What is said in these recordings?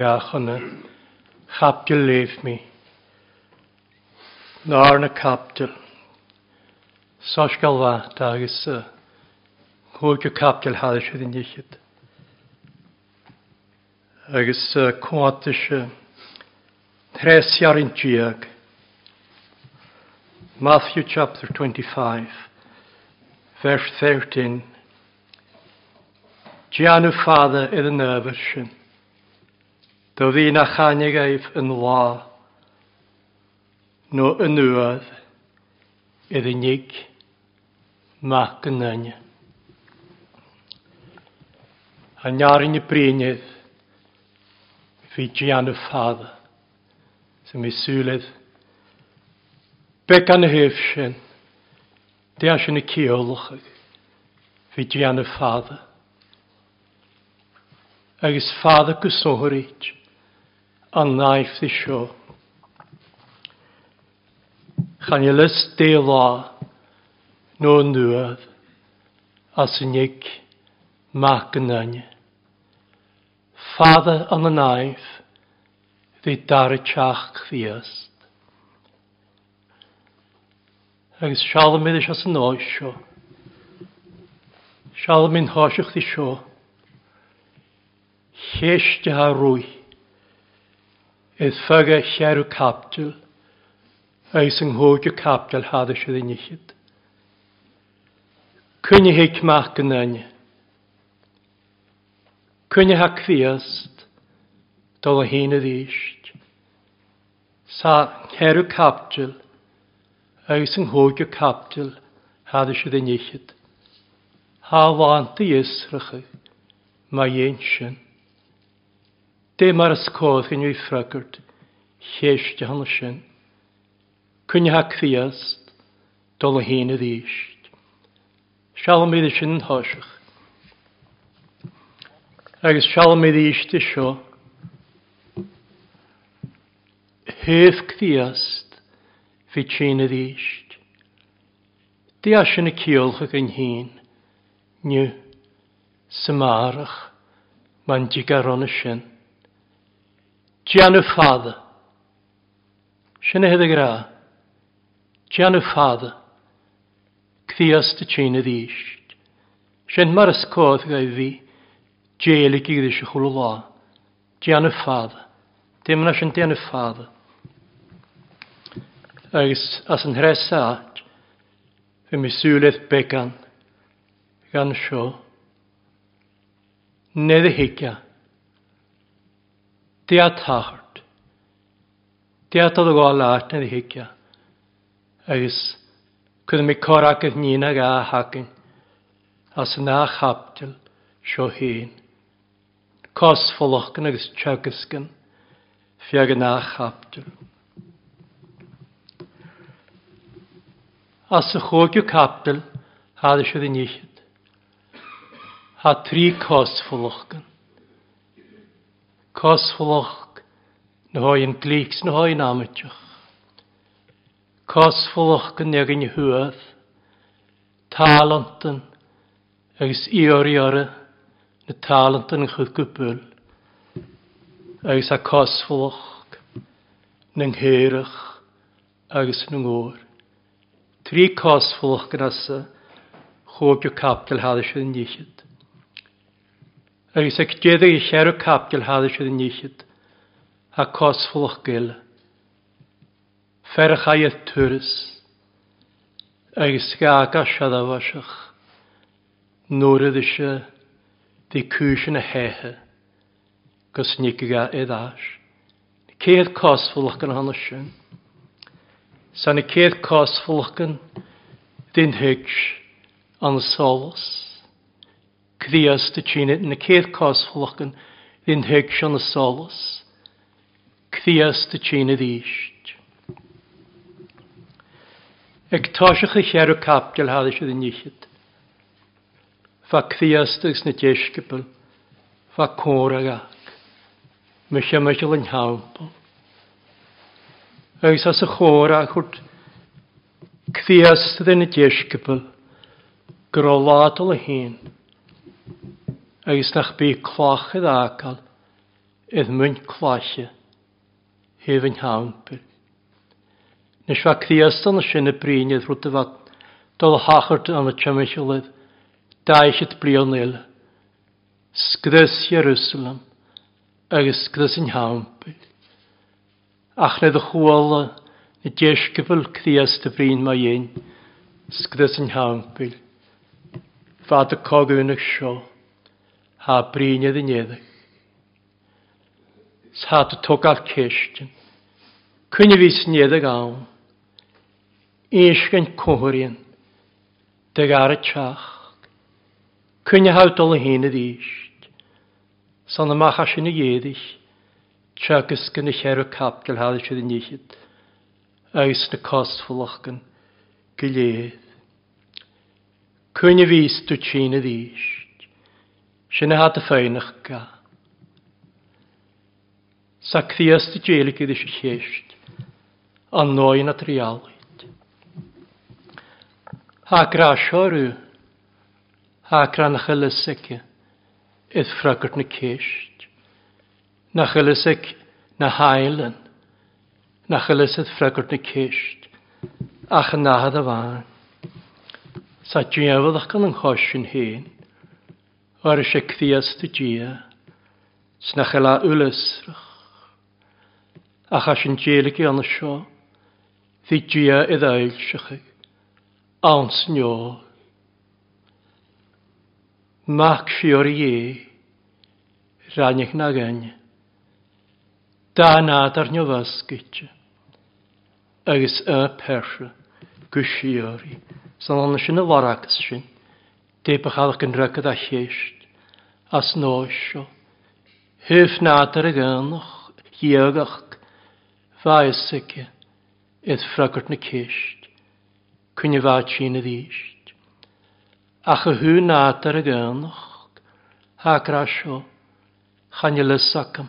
Iachana, chapdil leif mi. Nar na capdil. Sosgal va, dagis, hwgio capdil halis ydyn nichyd. Agis cwantis, tres iarin diag. Matthew chapter 25, verse 13. Giannu Father in iddyn nefysyn. Do fi na chanig eif yn la, no yn ywydd, i'r unig mac yn yn. A niarin y brynydd, fi gian y ffad, sy'n mi sŵlydd, bec an y hyfsyn, deas yn y ciolwch, fi gian y ffad. Agus ffad y gwswhwryd, a naif i sio. Chan i lys deila no nŵad a synig mac yn yn. Fadda yn y naif ddi dar y chach chfiast. Agus sialm iddys as yn oes sio. Sialm i'n hosiwch di sio. Chesd ha rwy. Is fega siarw capdil, eis yng nghwydw capdil hadd eisiau ddyn ichyd. Cwni hig mach gynnyn. Cwni ha cfiast, dol o hyn y ddysg. Sa herw capdil, eis yng nghwydw capdil hadd eisiau ddyn ichyd. Ha want i ysrychu, mae ein sy'n. Dé mar is cóh in uifragurt, chéiste hanna sin. Cunne ha dol o hyn y ddysg. Sialm méad sin yn hosach. Agus sialm méad ddysg is sio. Héh críast fi tína ríist. Dí a sin na ceolcha gan hín, nu, samarach, man digarona sin. Dianw ffad. Sian y hyddig ra. Dianw ffad. Cthias dy tîn y ddysg. Sian mar ysgodd gai fi. Dielig i ddysg y chwlw la. Dianw ffad. Dim na sian dianw ffad. Agus as yn hres at. Fy mi sŵlydd began. Gan sio. Nedd y higia. Dia tahart. Dia tad go lart na hikia. Agus cwyd mi korak at nina ga hakin. As na chaptil, sio hyn. Cos folochkin agus chagiskin. Fiag na chaptil. As y chwgio capdil, hadd eisiau ddi Ha tri kos folochkin. Cosfoloch na hoi'n glíks na hoi'n amatioch. Cosfoloch gan egin hwaf, talantan agus iori ora na talantan yn gwbl. agus a cosfoloch na ngheirach agus na ngôr. Tri cosfoloch gan asa chwbio capdol haddys yn nichyd agus ag déadh i chearú capgeil háda siad níchiid a cosfulach gil. a aiad turis agus gaga siad a wasach nórid se dí cúsin na héthe gus nícaga idáis. Céad cosfulach gan hanna sin. Sanna céad cosfulach gan dyn hygs an solos. Crías de tíine na céircás chlochan hín thuig se na solas. Crías de tíine díist. Ag táiseach a chearú capgeil háda se níchiid. Fa críastagus na deiscipil, fa córagach, me se meisiil an hápal. Agus as a chóra chut críastad na deiscipil, gro látal a hén agus nach bí chlácha ácail iad muin chláise hih an hápur. Nes fa criastan y críastan na sinna bríinead rúta bhat dul hachart anna teisiilid daisiid blion il, Sgrys Jerusalem agus sgrys an hápur. Ach nid y a y na criast y brín mae un, sgrys an hápur fad y cogwynach sio, ha brinedd yn eddach. Shat y togal cestyn, cwyn i fi sneddach awn, eisgan cwhyrien, dyg ar y tiach, cwyn i hawdol y hyn y ddysg, san y mach asyn y eddach, tiach ysgyn y cher o cap gael hadd eisiau ddyn agos na costfulach gan gilydd. Cwyn y fys dwi tîn y ddysg, sy'n had y ffein eich ga. Sa cthias dy gelig iddi sy'n lleisht, An noen at drialwyd. Ha grasio rhyw, ha gran ych elysig, ydd ffragwrt na ceisht, na chylysig na hailen, na chylysig ffragwrt na ceisht, ach yn nahad y fan. Sa djefoddach gan yn chosyn hyn, o'r eisiau siecthias dy djea, snach ela ylysrach, a as yn djelig i anna sio, ddi djea i ddael siach, ans nio. Mac si o'r ie, rannich na gynne. Da nad ar nio fasgytio, agos y persio, gwisiori. Salon sin a warachas sin, dépachalach an rygad a chéist, as nóisio. Hyf nádar a gánach, hiagach, faesige, id fragart na céist, cunni bhá sin a díist. Ach a hú nádar a gánach, hágra sio, channi lysacam,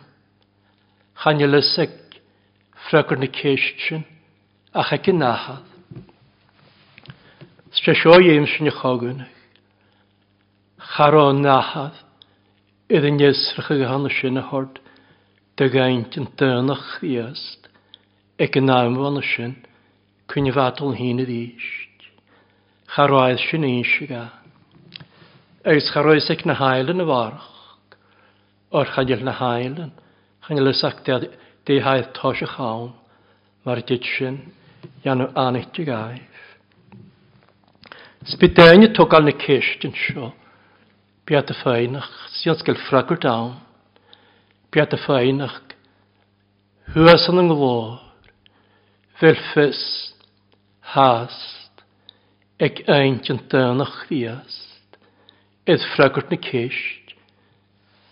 channi lysag, fragart na céist sin, ach a gynnahad. Stra seo dhéim sin na chogunach. Charó náhad iad an jesracha go hanna sin na hort de gaint an tönach chríast ag an náimhana sin cun bhatal hína díist. Charáid sin ga. Agus charáis ag na hailan na or chadil na hailan chanil ysach dé haid tos a chawn mar dit janu anich gai. Spydain y togal na ceist yn sio. Biad y ffeinach, sy'n sgael ffragwr dawn. Biad y ffeinach, hwys yn ynglor, fylfys, hast, ag eint yn dynach fiast, edd ffragwr na ceist,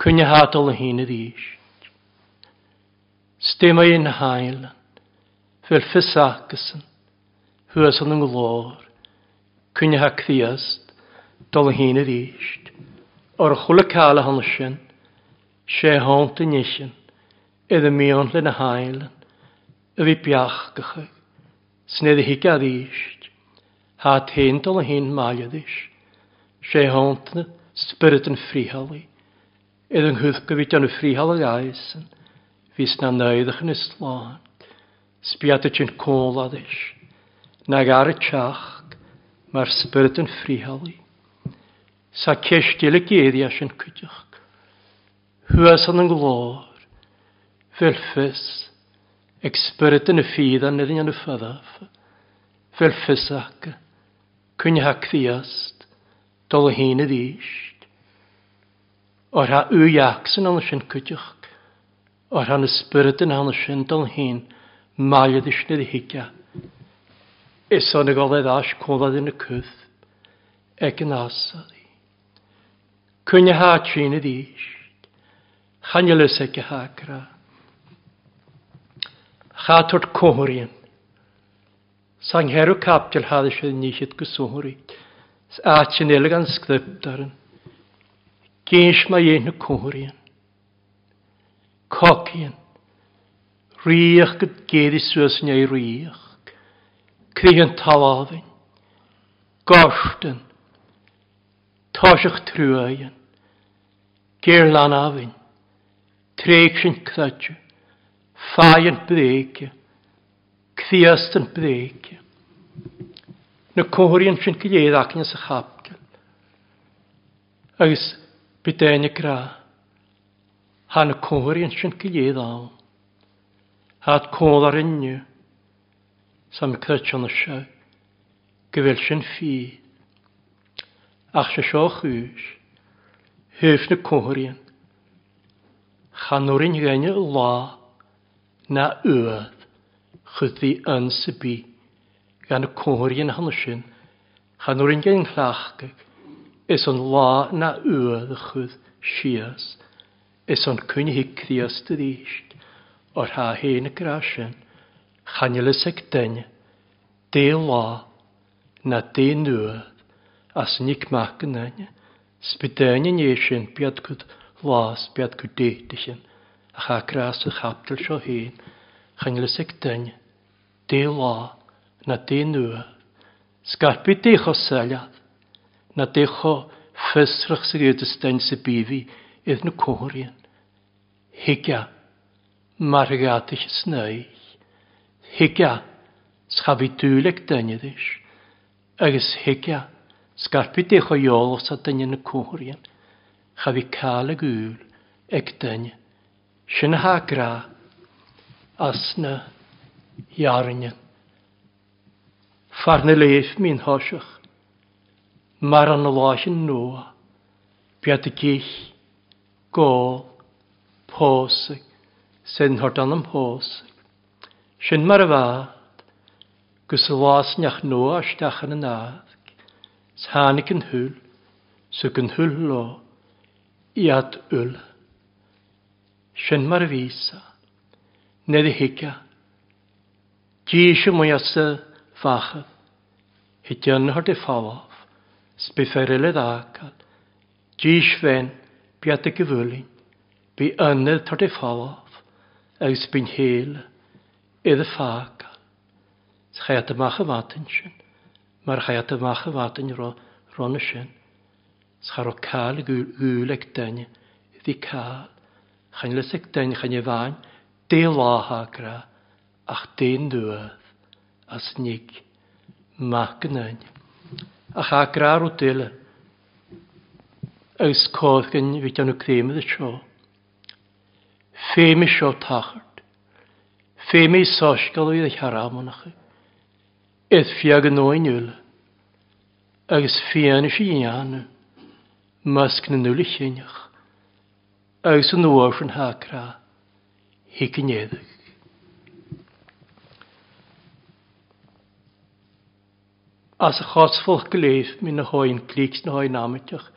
cwnia hadol yn hyn yr eist. Stema i'n hailan, fylfys acysyn, hwys yn ynglor, cwnethe cthiast, dol hyn hína ríist, or chula cála han sin, sé háanta nisin, iad a míon le na háilan, a bhí beachgacha, snéad a hi a ríist, ha tein dol hín maiadis, sé háanta spirit an fríhalí, iad an hwthga bhí ffrihal fríhalí aisan, fys na nöidach yn islán, y yn cóladis, na gar y tiach, mae'r spyrt yn frihalu. Sa cestil y geiddi as yn cydioch. Hwys yn yn glor, fylfys, ag spyrt yn y ffydd a'n nid yn y ffyddaf. Fylfys ac, cwyn hac ddiast, dol y hyn y ddysg. O'r ha yw iacs yn anna sy'n cydioch. O'r han y spyrt yn anna sy'n dol hyn, mael y ddysg nid i higiach. Ison y goledd as cwlad yn y cwth, ag yn asad i. Cwyn ha trin y ddysg, chanilys ag y hagra. Chatwrt cohwrian, sang herw capdil haddys yn nysyd gyswhwri, atin elgan sgdypdaran, gynsh mae yn y cohwrian. Cogian, rwych gyd geiri sŵs neu rwych, Crían taláin, gástan, táiseach trúáin, géir lan áhain, tréig sin cláte, fáin bréige, críastan bréige. Na cóiríon sin go dhéadachne sa chapcail. Agus bidaine gra, Ha na cóiríon sin go Had há cólar inniu, sam cyrtion se, gyfel sy'n fi. Ach se sio chwys, hyf na cwhrian, chanwrin hynny la, na ywydd, chyddi yn sybi, gan y cwhrian hynny sy'n, chanwrin gen llachgag, is o'n la na ywydd chyd sias, is o'n cwyn hicdias dy ddysg, o'r ha hen y grasyn, chanelisig dyn, de la, na de nua as nic mac yn maken en, spydaini néisian biad gud lás biad gud déitisin, a cha gras y a chaptal seo hén, chanelisig dyn, de la, na de nua, sgarpi décho selad, na décho ffysrach sy'n gyda'r stein sy'n bifi iddyn nhw cwrien. Higia, margatich snau higia schafiduleg dynydys, agos higia sgarpid eich o iolwch sa dynyn y cwrian, chafi cael y gŵl ag dyn, sy'n ha gra, as na iarnian. Farna leif mi'n hosiach, mar an y an nua, beat a gich, gól, pósa, sin hort an am pósa. Sy'n mar a bhd, gus a bhás neach nó aisteach an náadg, Sánig an thuúil, su an thuúil lá, iad ul. Sin mar y vísa, ned i hiice, Dí se mu sa facha, hi deanhar de fáháh, spiferile dácal, Dís féin beata y bhúlín, bi ynydd tar de ffawaf, agus bín héle, iad a fágan. Sa chayat amach avátain sin, mar chayat amach ro'n y sy'n. Sa o cael y gwyl ag dyn. iddi cael. Chain lys ag dyn chain y fain, De láha gra, ach dén dŵad, as nig, mach gynain. Ach a gra rw dyle, ys codd gyn fi dan y creimedd y sio. Fem i sio tachar, Féimi sásgal iad a cherámannacha. Is fiag an nóinúil, agus fianna sí dhéanú, Masg na nŵl nula chéineach, agus an nóir an hácrá, hi gnéadach. As a chosfolch gleif mi na hoin glics na hoin amitach,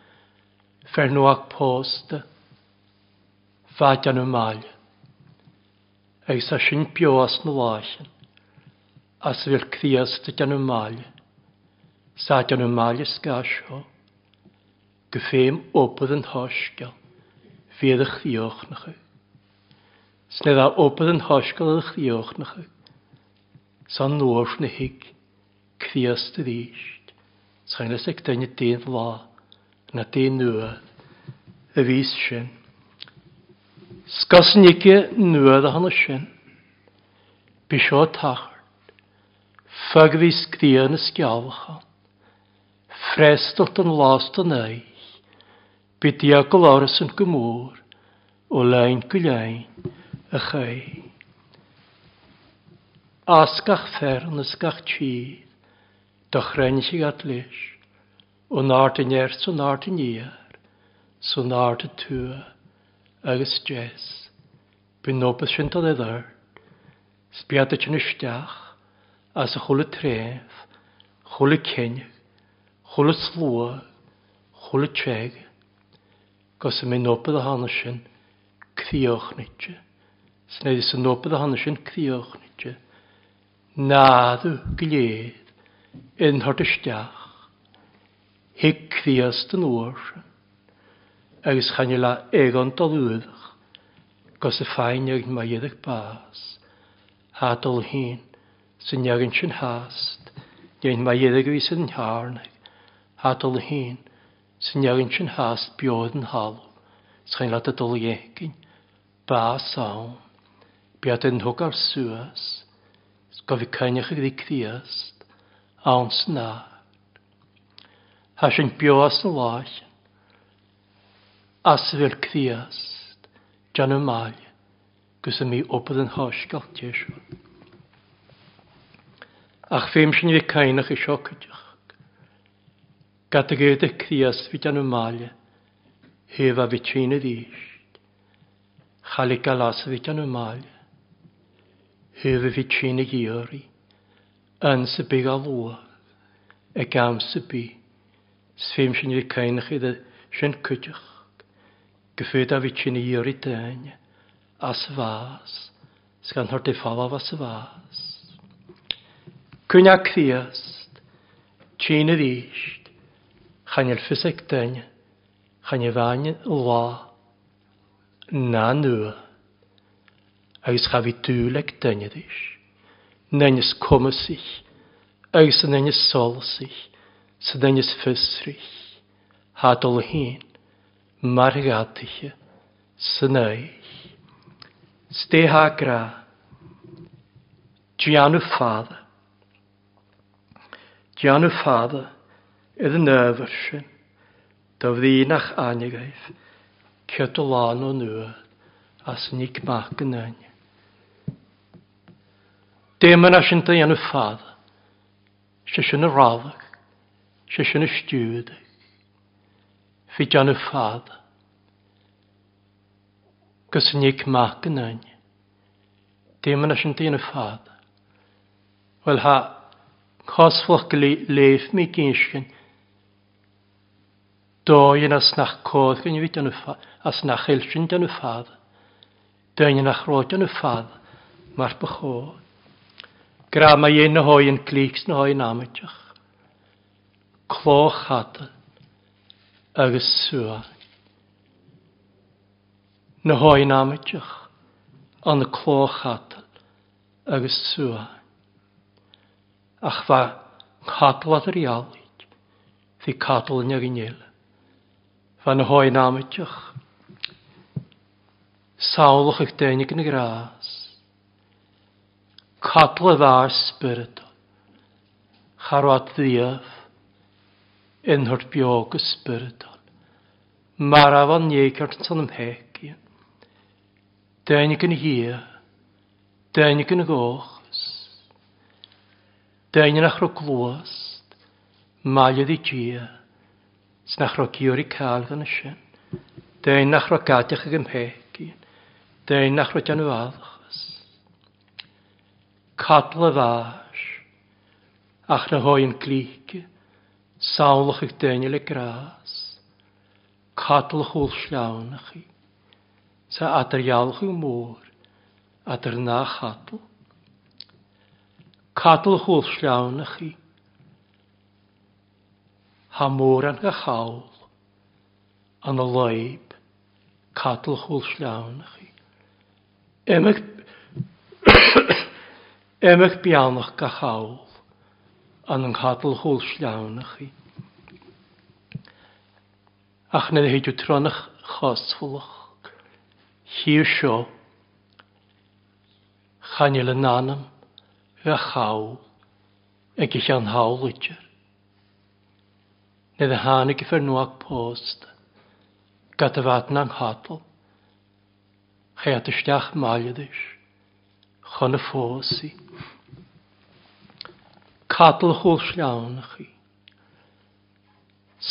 fer noach posta, fat an y. Eis a sy'n bios na lachen. As fyr cthias dy gan y mal. Sa gan y mal ysgas ho. Gyffeim opydd yn hosgal, Fydd ych ddiolch na chy. Snedd a opydd yn hosgal ych ddiolch na chy. Sa'n nôr na hig. Cthias dy ddysg. Sa'n ysig dyn y dyn la, Na dyn nŵad. Y fys sy'n. Skassen ikke nåde han og skjønn. Bisjå tahart. Fag vi skriene skjavachan. Frestot og last og nøy. Bidjakol arsen gomor. Og lein gulein. Echei. Asgach fern ysgach chi. Dochrein sig at lish. Og nart i nert, så nart i nyer. Så nart i tuer. agus stress. Bhí nópa sinnta le dhar, spiata sin isteach as a chula tréf, chula cenne, chula slúa, chula treg, gos a mi nópa a hana sin cthíochnitse. Sneid is y nópa a hana sin cthíochnitse. Náðu gled, yn hort ysdiach, hic cthíast yn oorsa agus chane le égan talúidach gos y ffain ag mae iddych bas. Hadol hyn, sy'n iagyn sy'n hast, dyn mae iddych fi sy'n harnig. Hadol hyn, sy'n iagyn sy'n hast biodd yn halw, sy'n la dy dol iegyn, bas awn. Biad yn hwg ar sŵas, gofi cynnych ag ddigdiast, awn snad. Ha sy'n bioas yn lach, as fel cthiast, jan y mael, gys y mi opydd yn hosgol tiesio. Ach fem sy'n fi cainach i siocadioch. Gadag yd y cthiast fi jan y mael, hef a fi tîn y ddysg. Chalig galas fi jan y mael, hef a fi tîn y gyori, yn sybyg a lwa, e gam sybyg, sfem sy'n fi cainach i dda sy'n cydioch gyffyd a fyd sy'n i'r i dyn, as fas, sgan hwrt i ffalaf fas fas. Cwna cthiast, tîn y ddysg, chan i'r ffysig dyn, chan i fain la, na nŵa, agos chaf i dŵleg dyn y ddysg, na'n ys cwmysig, agos na'n ys solsig, sy'n na'n ys ffysrig, hadol hyn, margatiche synau. Steha gra. Gianu fada. Gianu fada idd yn yfyrsyn. Dyfddianach anigaif. Cydlan o nŵa. As nic mach yn anya. Dim yn asynta ianu fada. Sysyn y raddach. Sysyn y stiwydach fi John y ffad. Gys yn eich mac yn ein. Dim yn asyn dyn y ffad. Wel ha, cosfwch leif mi gynsgyn. Doi yn asnach codd gyn i fi y ffad. Asnach eilsyn John y ffad. Dyn yn achrod John y ffad. Mae'r bychod. Gra mae un o hoi yn clics na hoi yn amydach. Cloch hadau agus sua. Na hoi namitach an na chlóchatal agus sua. Ach fa chatlat yr ialid, fi catal yn ag unéle. Fa na háin amidteach Saulach ag dénig na grás. Catla dda'r spiritol. Charwat ddiaf yn hwrt biog ysbrydol. Mae'r afon ieicart yn son ymheg i. Yn hir, dynig yn gochs, dynig yn achro glwast, malydd i gia, sy'n achro giwr i cael gan ysyn, dynig yn achro gadech ag ymheg i, dynig yn achro y addachas. Cadl y fash, ach na hoi yn glig. Saulach ag dynil y gras, cadlach ôl llawnach chi, sa adrialach yw môr, adr na chadl. Cadlach ôl llawnach chi, ha môr an gachawl. an y leib, cadlach ôl llawnach chi. Emach, Emych bianach gachawl, an yn cadl hwyl slawn ych chi. Ach na ddweud yw tronach chosfwlwch. Hi'r sio. Chanil yn anam. Y chaw. Ag eich an hawl ydger. Nid y hanig i ffyrnwag post. Gad y fadn ang hadl. Chai at ysdiach mael ydych. Chon y ffosi cadl hwyl llawn chi.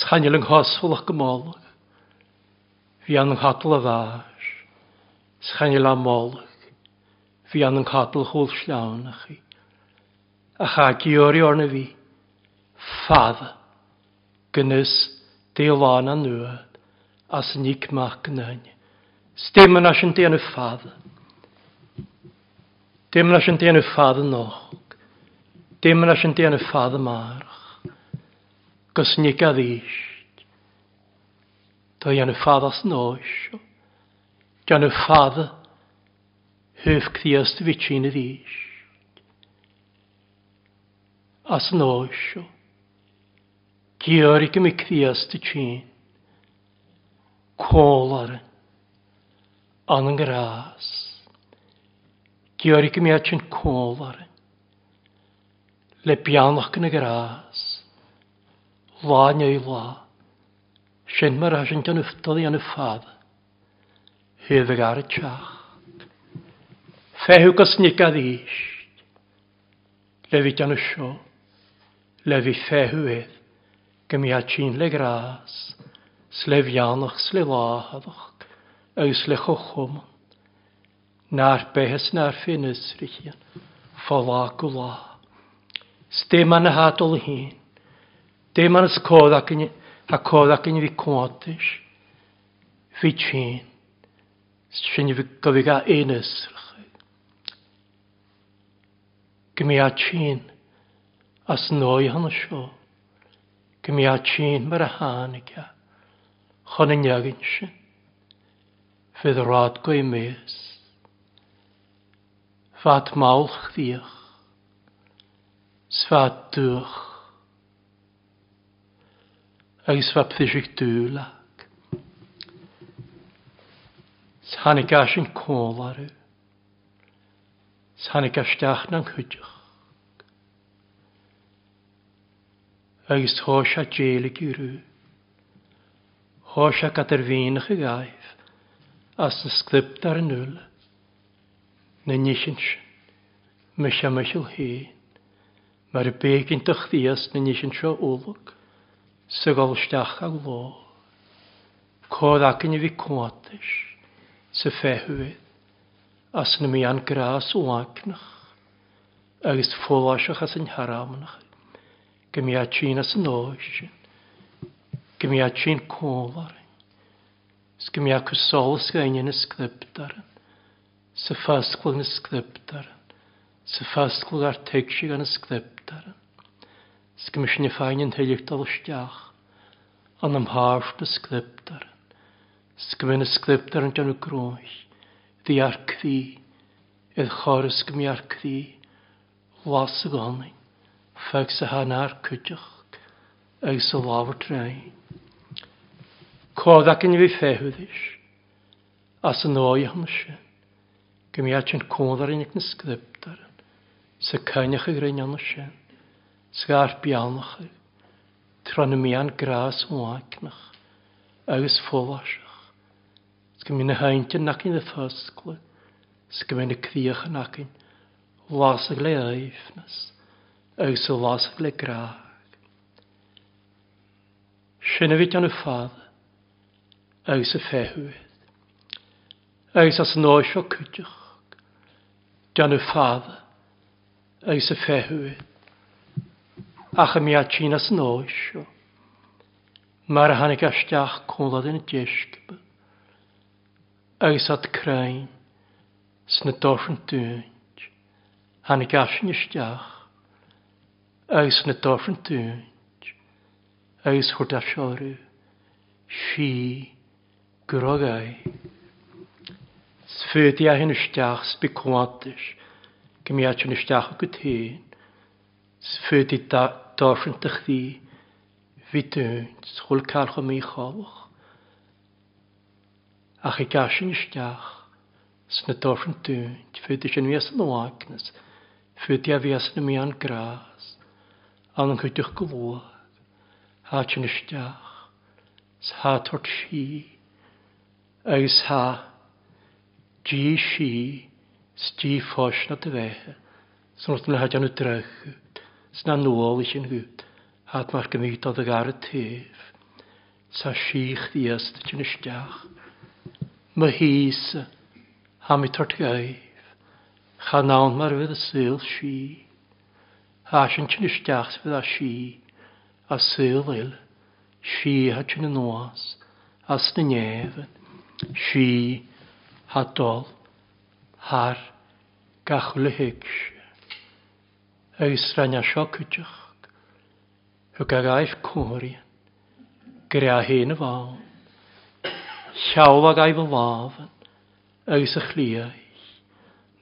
Sganil yng nghosfwl ac ymol. Fi an yng cadl y fas. Sganil am molwg. Fi an yng cadl hwyl llawn chi. A chagi o'r orna fi. Ffad. Gynnys a nŵad. As nic mac yn hyn. Stem yn asyn dyn y ffad. Dim yn asyn dyn y ffad yn och. Dim yn asyn dian y ffad ymarach. Gysnig a ddysg. Da ian y ffad as noesio. Dian y ffad hyf cthiast chi'n y ddysg. As noesio. Gior i gymig cthiast y chi'n. Cwol ar tsin. Cólaren. Anangras. Giorig ym i atyn cólaren le bianach gan y gras. Lá neu lá. Sy'n mar a sy'n dynyftodd i yn y ffad. Hydd ag ar y tiach. Fehw gosnig a ddysg. Lefi dan y sio. Lefi fehw edd. Gymia tîn le gras. Slef ianach sle láhadach. Eus le chochwm. Na'r behes na'r ffyn ysrych. Fala gwlaa. Stéman a hátol hín. Téman az kódakin, a kódakin vi kóntis. Vi csín. Sin vi kavigá énesrach. Gmi a csín. As nói hana seo. Gmi a csín mar a hánigia. Chana nyagin sin. Fydd rád go i mes. Fat maulch chdiach na'n agis vaptisik tuulak sanikaasin koolaru sanikaastaahnan hutjuq agis hoosha jeelig yru fynach katerviinige gaif. As na skriptar nul na nishinsh misha mishil heen Mar y beg yn dychdias na nes yn tro olwg, sy'n golstach a lo. Codd ac yn i fi cwantys, sy'n fehwydd, as na mi an gras o agnach, agos ffolasioch as yn haramnach, gymiad sy'n as yn oesyn, gymiad sy'n cwlaren, sgymiad cwsol sgain yn ysglypdaren, sy'n ffasgwyl yn ysglypdaren, sy'n ffasgwyl ar tegsig yn ysglypdaren, dara. Sgymys ni ffainin helig dalstiach, an am haast y sgliptar. Sgymyn y sgliptar yn dyn o groes, ddi ar cdi, edd chor ysgym i ar cdi, las y gonin, ffeg sy han ar cydioch, ag sy lawr trein. Codd ac yn fi ffehyddys, as yn o'i hamysyn, gymiach yn cwndar yn ag nysgliptar, sy cynnach y grein amysyn. Sgar bianach, tronymian gras o agnach. agus fólasach. Sgym yn y haintyn nac yn y ffysglu, sgym yn y cdiach yn nac yn lasag le eifnas, agus y lasag le graag. Sian y fyd yn y ffad, agus y ffehwydd, agus as yn oes o cwdych, dan y ffad, agus y ffehwydd ach mi a China san óisio. Mae'r hannig astiach cwlad yn y ddysgb. Agus at crain, sna dorf yn dŵnt, hannig asyn isteach, agus na dorf yn dŵnt, agus hwrdd asioru, si, grogai. Sfydi a hyn isteach sbi cwadys, gymiad yn isteach o gytyn. Sfyd i dorfyn dych ddi, fydyn, sgwyl cael o mi chowch. Ach i gas gasyn ysdiach, sna dorfyn dyn, fyd i sy'n fias yn oagnes, fyd i a fias yn mi an gras, an yn chwydwch gwlwag, hát yn ysdiach, shat tort si, agus ha, dí si, stí fós na dy bheithe, Sôn wrth yn hadian y drach. Sna nôl is yn hwt. Had mae'r gymryd oedd ag ar y tef. Sa sych ddiast yn ysdiach. Mae hys ham i tort gaif. cha Chanawn mae'r fydd y syl si. Has yn yn ysdiach fydd a si. A syl il. Si hat yn y nos. As na nefyn. Si hadol. Har. Gachlyhig si. Ysran a siocwtioch. Hwg ag aif cwrian. Grea hyn y fawn. Llaw ag aif y lafan. Ys y chliau.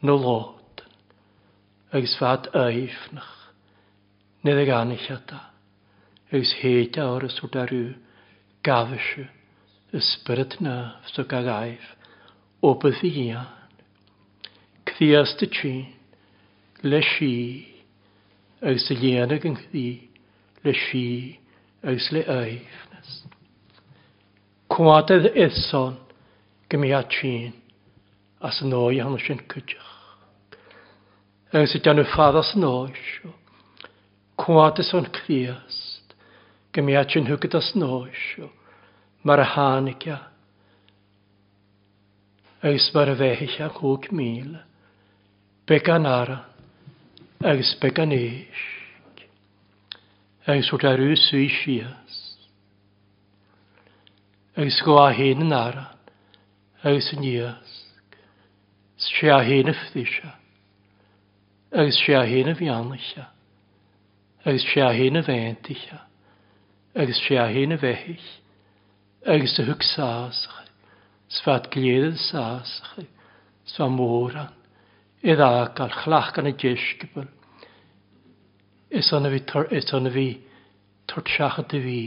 No lodan. Ys fad aifnach. Nid ag anillada. Ys heita o'r yswdarw. Gafysio. Ysbryd na. Sog ag aif. O byddian. Cthias dy tîn. Leshi agus y léanag yn chdi le si agus le aifnas. Cwmadedd edson gymiad sin as yn o'i hannes sy'n cydioch. Agus y dan y ffad as yn o'i sio. Cwmadedd son chdiast gymi a sin hwgyd as yn o'i sio. Mae'r hanigia. Agus mae'r fehill a chwg mil. Began arall agus beganéis, agus wrth arw swy sias, agus go a hen yn ara. agus yn iasg, si a hen y ffdysio, agus si a hen y fianlysio, agus si a hen y fentisio, agus si a hen y fehyll, agus y hwg sasach, sfad gledyd sasach, sfa môran, idda gael chlach gan y jesgybl. Is o'n fi is o'n fi tortsach dy fi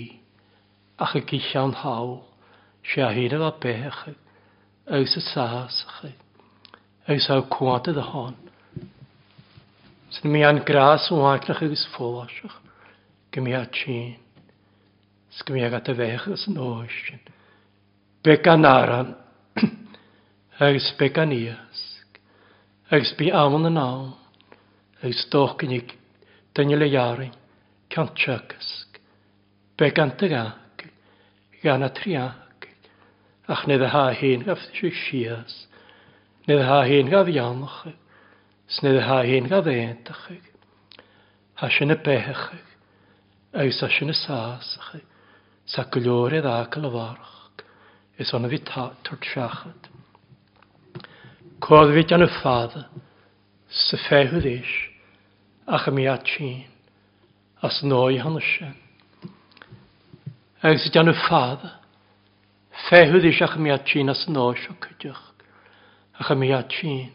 ach y gilliawn hawl se a hyn efo bech ews y sas chi ews aw cwad ydw hon. Sy'n mi an gras o aglach agos ffwlasach gymi a tîn sgymi ag at y fech agos yn oes Began aran Ys bec an ias agus bí amon yn awn, agus doch dóchanig daine le cant canseachasg, be ganta gaag, gan a triaag, ach nid ha hyn gaf sy'n sias, nid ha hyn gaf ianach, snid a ha hyn gaf éintach, ha sy'n y bechach, agus a sy'n y sasach, sa gulóir a ddagal y warach, is o'n a fi tart seachad. Cod Codfyd yn y ffad, sy ffehwyd eis, ach y mi atsyn, as noi hann ysyn. Ag sydd yn y ffad, ffehwyd eis ach y mi atsyn as noi sio cydwch, ach y mi atsyn,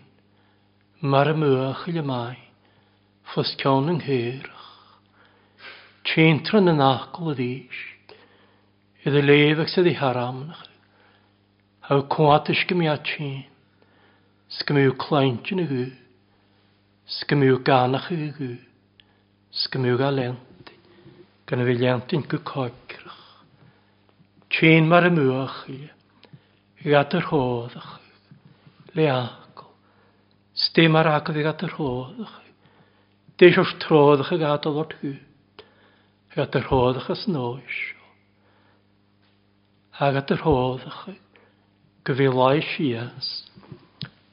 mar y mwych il y mai, ffos cion yng nghyrch. Tyn tran yn achol y ddys, iddo lefag sydd ei haramnach, hau cwatys gymia tyn, Sgymw claint yn yw. Sgymw ganach yw. Sgymw galent. Gan y fi filiant yn gycoicrach. Tîn mar y mwach i. I gad yr hoddach. Leacol. Stym ar agaf i gad yr hoddach. Deis o'r troddach y gad o fod hwyd. I gad yr hoddach as noes. Ag yr hoddach. Gyfi lai sias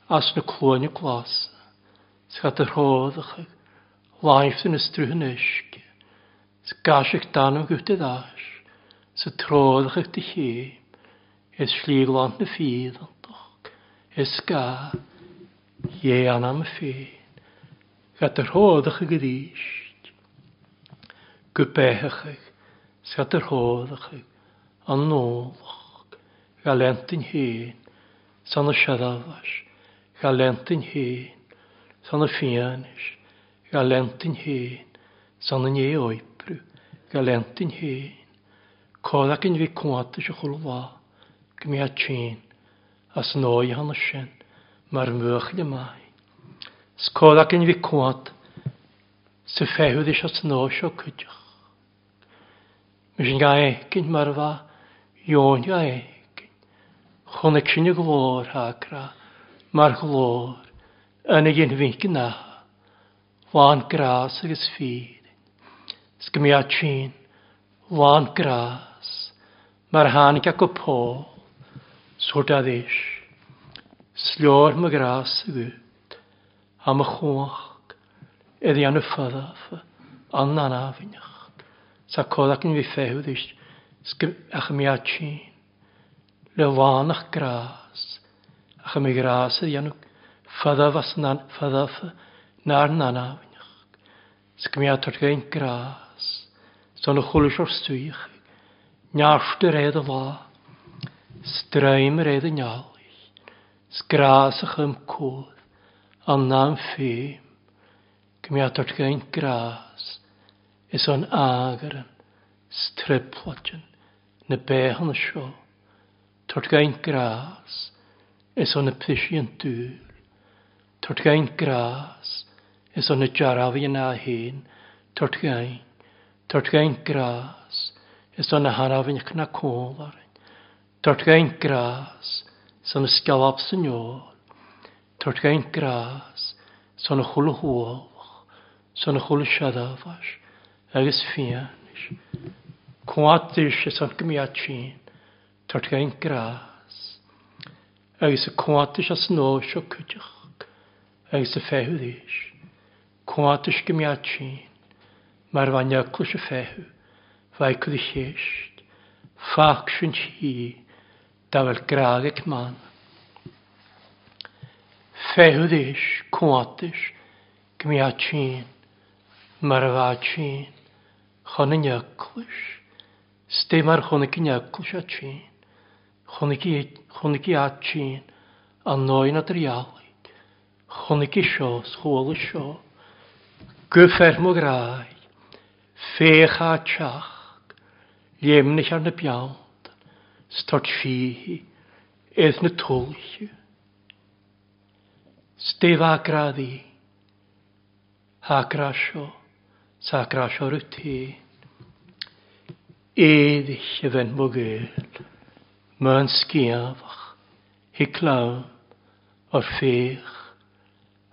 as na clóine glas, sa a rhódacha, láimh na struhannisg, dan gaisiach danam as, ddás, sa ych dy chi, is slíglant na ffydd yn fídantach, ys ga, ie anam y ffein, gat a rhódacha gydíst, gwbechach, sa a ych, an nôlach, galentyn hyn, san y siadafas, gael lentyn hyn, san y fianis, gael lentyn hyn, san y ni oibru, gael lentyn hyn, Kodak yn fi cwanta sy'n chwlwa, a tîn, as noi hann y sien, mae'r mwych le mai. Skodak yn fi cwant, sy'n ffehwyd eisiau snoi sy'n cwydioch. Mysyn ga gael egin mae'r fa, ion gael egin, chwnnw cyn y mae'r glor yn y gyn fync na, láan grás agus fíd. Sgym i atrin, láan grás, mar ac o pól, sŵr da ddys. Slior my grás agwyd, am y chwach, eddi an y ffyddaf, an na'n afynach. Sa codac yn fi ffewdd ys, sgym ach mi atrin, le láan ach grás, ach am grasa ianw fada fas nan fada nar nan awnach skmiator gein gras son chulishor stuich nyaste reda la straim reda nyalich skrasach am kod an nam fim gmiator gein gras is on ageren striplotjen na behan sio Tort gain gras, is on y pysi yn dŵl. Tort gain gras, is on y jarafi i yna hyn. tort gain, tort gain gras, is on y haraf yn ychna cólar. Tort gain gras, is on y sgalab sy'n ôl. Tort gain gras, is on y chwlw hwolch, is on y chwlw siadafas, agos fianis. Cwad is on gymiad sy'n, tort gain gras, agus a cuáis as nó seo chuteach agus a fethú éis. Cuáis go meart sin mar bha neacla a fethú bhaid chu chéist, fach sin hí da bhfuil man. Fethú éis cuáis go meart sin mar a bhhaid sin chuna neaclais, sté mar chuna go a chunig i atsín a nóin a dríálaid, chunig sio, seo schóla sio. gyfer mo grai, fech a tiach, liemnych ar na biawnd, stort fihi, edd na tŵlchu. Stef agraddi, hagrasio, sagrasio rwyt ti, eddill y fen mo gael. Mënskiach, hiklaw, o'r ffech,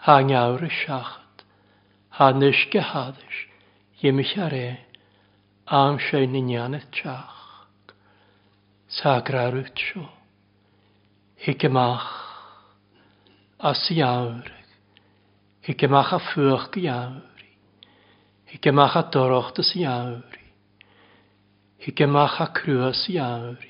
hangawr y siacht, hanes gehadys, ymich ar e, am sy'n union y tiach. Sagrar ytsio, higemach, as iawrig, higemach a ffwch gyawri, higemach a dorocht as iawri, higemach a crwys iawri,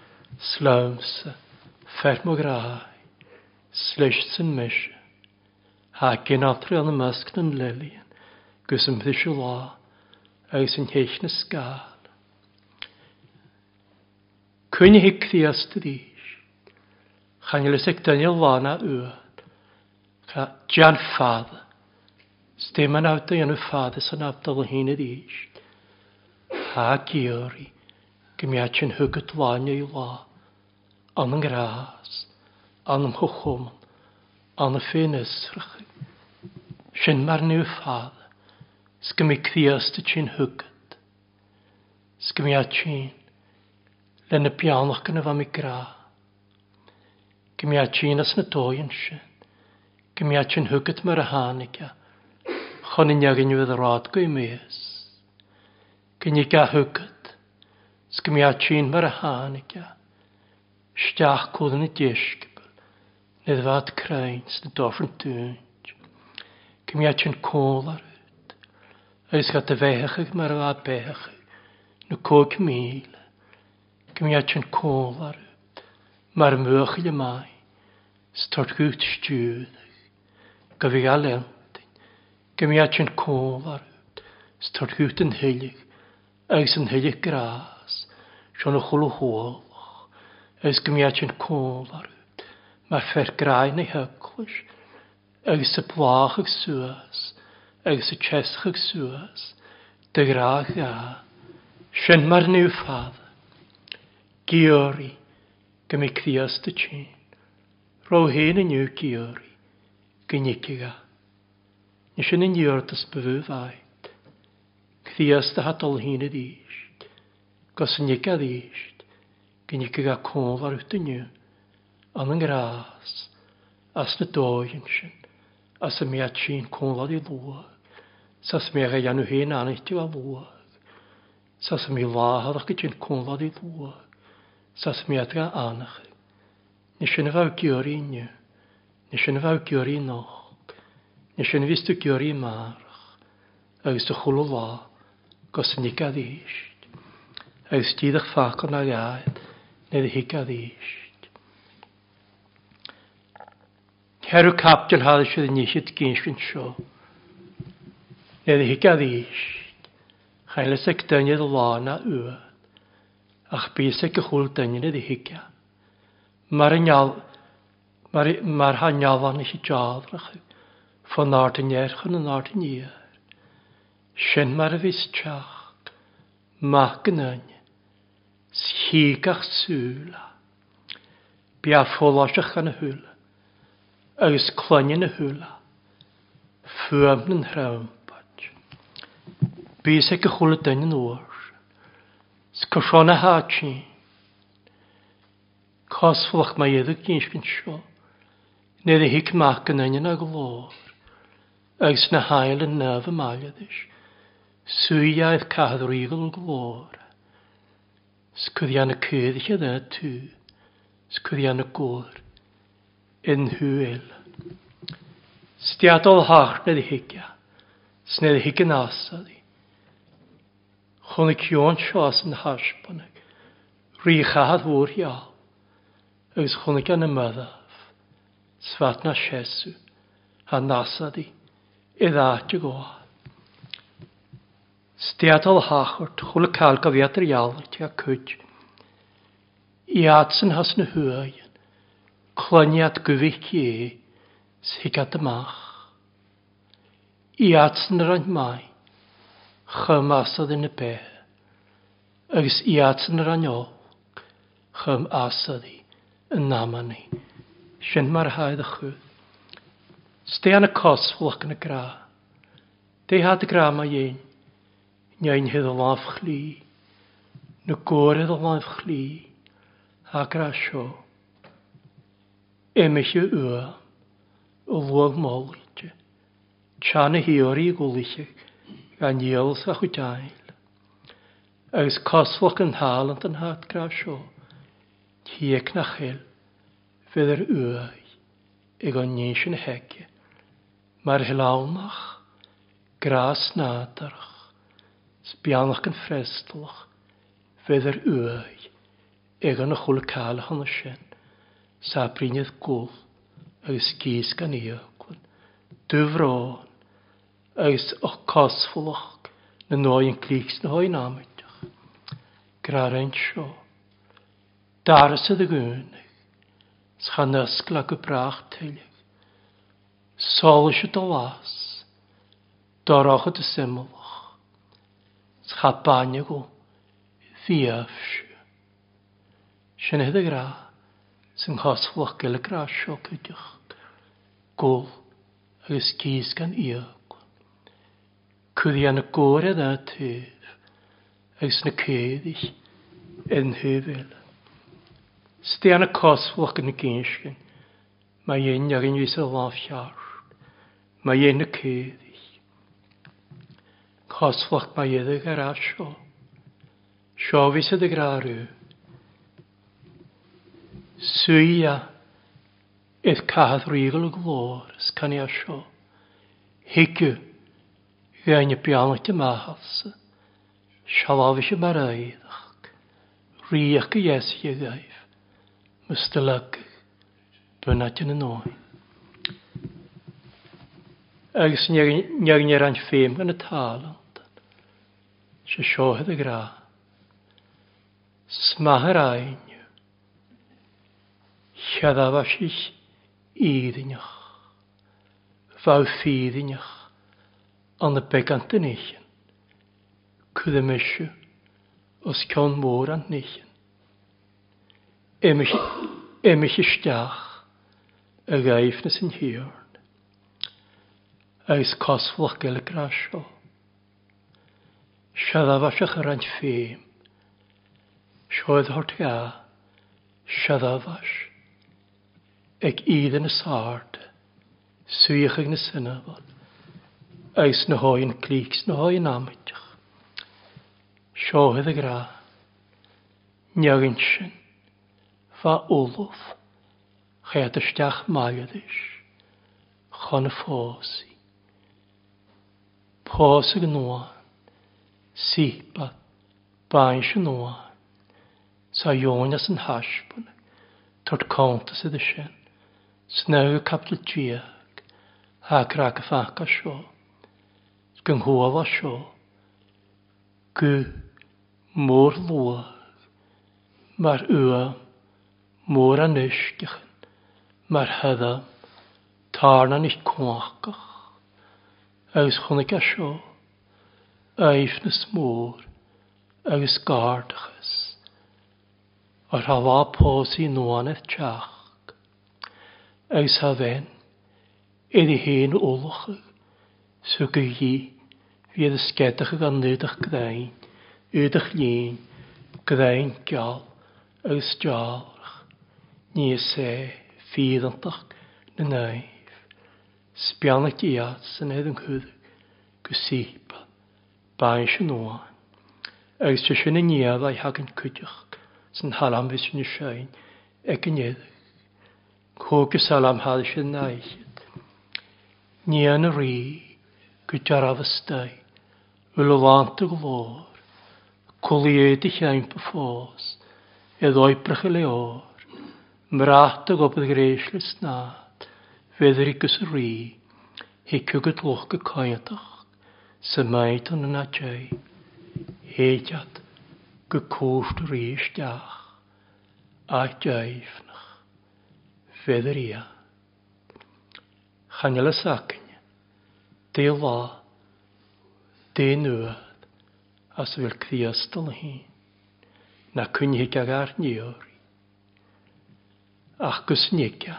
slámsa, fermo graha, sléistin mis, ha gin atri an masg an lelian, gus yn fysio lá, agus yn heich na sgal. Cwyn hic ddiast ddys, chan ylys ag dynion lana ywad, cha jan ffad, stym an awd yn y ffad ys an abdol hyn y ddys, ha giori, gymiach yn hwgyd lan i laa, an an grás, an am chochom, an a fénisrach. Sin mar nu fád, sgo mi críasta sin hugad. Sgo mi a sin, le na pianach gan a bha mi grá. Go mi a sin as na tóin sin, go mi a sin hugad mar a hánaige, chun in neagan a rád go i mées. Gynni ga hugad, sgo mi a sin mar a hánaige, Steach cwyd yn y disgybl, nid fad crains dy yn dŵnt. Cymiach yn cwl ar yd, ys gat y fechach ag mae'r fad bechach, nhw cwg mil. Cymiach yn cwl ar yd, mae'r mwych i mai, stort gwt stiwyd, gyfi gael eltyn. Cymiach yn cwl ar yd, stort gwt yn hylig, ys yn hylig gras, sio'n y chwlw hwyl. Ys gymiad yn cwl ar yd. Mae'r ffer graen ei hyglwys. Ys y blach ag sŵas. Ys y chesach ag sŵas. Dy graag a. Sian mae'r new ffad. Giori. Gymi cdias dy chyn. Rho hyn yn yw giori. Gynigiga. Nes yn yn iwrd ysbyfw fai. Cdias dy hadol hyn y ddysg. Gos yn ygad ddysg gyn i a cwm ar wyt yn yw. An yn gras. As na doi'n sy'n. As y mi a ti'n ar i lwag. Sas mi ag anw hyn anau ti a lwag. Sas mi lahar ac ti'n cwm ar i lwag. Sas mi adra anach. Nes yn fawr gyr i ni. Nes yn fawr gyr i noch. Nes yn fistw gyr i marach. Agus dy chwlw la. Gos yn i agos Agus ffac o'n ar iaith nid hig hicad eist. Cerw capdil hadd sydd yn eisid gynsgyn sio, nid hicad eist. Chael ysig dynydd lana ywyd. ach bysig y chwl dynydd hicad. Mae'r nial, mae'r hanyalfan eisiau jadrach, Fo'n nart yn erch yn nart yn ier. Sien mae'r fys tiach, mac yn yna sígach súla. Bia fóláiseach an na húla, agus cloine na húla, fuam na hrampad. Bís ag go chula dain an oor, scorsona hátsin, Cosflach mae edrych gynns gyn sio. Nid y hic mac yn anion a glor. Agos na hael yn nef y magadys. Swyaidd cadw'r igl glor. Sgwyddian y cydd eich edrych yn y tŵ. Sgwyddian y gŵr. Yn hwyl. Stiadol hach nid i higia. Snedd i higyn asad i. Chwn i cion sios yn hasbanag. Rhi chad fwr iawn. Ys chwn i gan y myddaf. Sfat na siesw. A nasad i. Idda at y gwaad. Stiadol Steadal chwl y cael gofiad yr iawr ti a cwyd. I adsyn has na hwai, clyniad gyfych i e, sigad ymach. I adsyn yr ond mai, chym asad yn y be, agos i adsyn yr ond o, chym asad i, yn naman i. Sian mae'r haedd y chwyd. Stean y cosflwch yn y gra. Dei had y gra mae un. Neinhydd o laf chli, na gorydd o laf chli, ac rasio. Emich y yw, o lwag mol Chan Tjan y hiori i gwlysig, gan iels a chwydail. Agus coslwch yn hal yn dyn hat grasio, tiec na chyl, fydd yr yw, ag o'n nes yn hege. Mae'r hilawnach, gras nadarach. Sbianach yn ffrestlwch, fydd yr ywy, egan y chwl cael hon sin, sa brynydd gwl, agos gys gan iogwn, dyfron, agos o'ch cosfwlach, na noi yn clics na hoi namydach. Grar ein sio, daras y gwynig, s'chan ysgl ag y brach teilig, sol ysio dy las, doroch y dy syml, chapanigu fiafsh. Sy'n hyd y gra, sy'n chosflach gael y gra siog ydych, gol agos gys gan iog. Cwyddi an y gor yna tef, agos na ceddill yn hyfel. Sti an y cosflach yn y gynsgyn, mae un ag un fys o laf Mae un y ceddill cosfach ba iddych e ar asio. Siofis y grarw. Swyia eith cahath rigol y glor ys can i asio. Higw gain y bianach dy mahals. Sialaf eisiau y maraeddach. Riach y yes i gaif. Mystylag. Dwynat yn y noen. agus neag near an féim gan na talan se seohead a gra. Smahar ain, Chiadafasich ídinach, Fáfídinach, an y begant yn eichen, Cwddymysio, os cawn môr an eichen. Emich ysdiach, y gaif nes yn hiorn, Ais cosflach gael y grasio, Siadafasach ar ant fi. Sioedd hort ga. Siadafas. Ag idd yn y sard. Swych ag na synafon. Eis na hoi'n clics na hoi'n amydach. Sioedd y gra. Niagyn sy'n. Fa olof. Chad ystach maiad is. Chon y ffosi. Posig noa sípa bain sin nóá sa jónas an haspun tort kanta sydd y sin snau capdol diag ha crac a faca sio gynghofa gu mór môr mar ua mór môr anysgych mar hydda tarna nicht cwachgach Eus chwnig a sio éifnas mór agus gardachas. Ar ha bhá pósaí nuanah teach agus ha bhéin idir hen ólacha so go dhí fiad a sceadacha gan nuach gdain ydach líon gdain geall agus deálach ní sé fiadantach na naif spianach diad sy'n edrych an chudig go bain sin ó. Agus te sinna niad a'i hagan cuideach sy'n halam vis sin sein ag yn edrych. Cwg y salam hal sy'n naisiad. Ni yn y go gyda'r ystai, ul o lant y glor, cwlied i chaim pa ffos, eddoi oibrach y leor, mrat o gobydd greis lysnad, feddr i gys y rí, hicw gydlwch gycoedach sa maidan yn adjau, heidiad gykôst rhys diach, a djaifnach, fedder ia. Chanel y sacyn, de la, de nŵad, as fel cdiastol hi, na cynnig ag ar niori, ach gysnigia,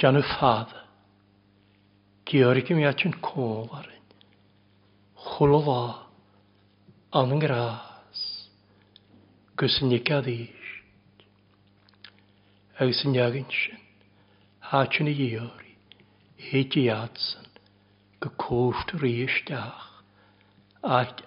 jan y ffadda, Georgi mi atyn cólarin, chwlwla, an ngras, gys yn ygad eis, agos yn iagyn sy'n, hatyn i Georgi, heit i adsyn, gekoost riestach, at.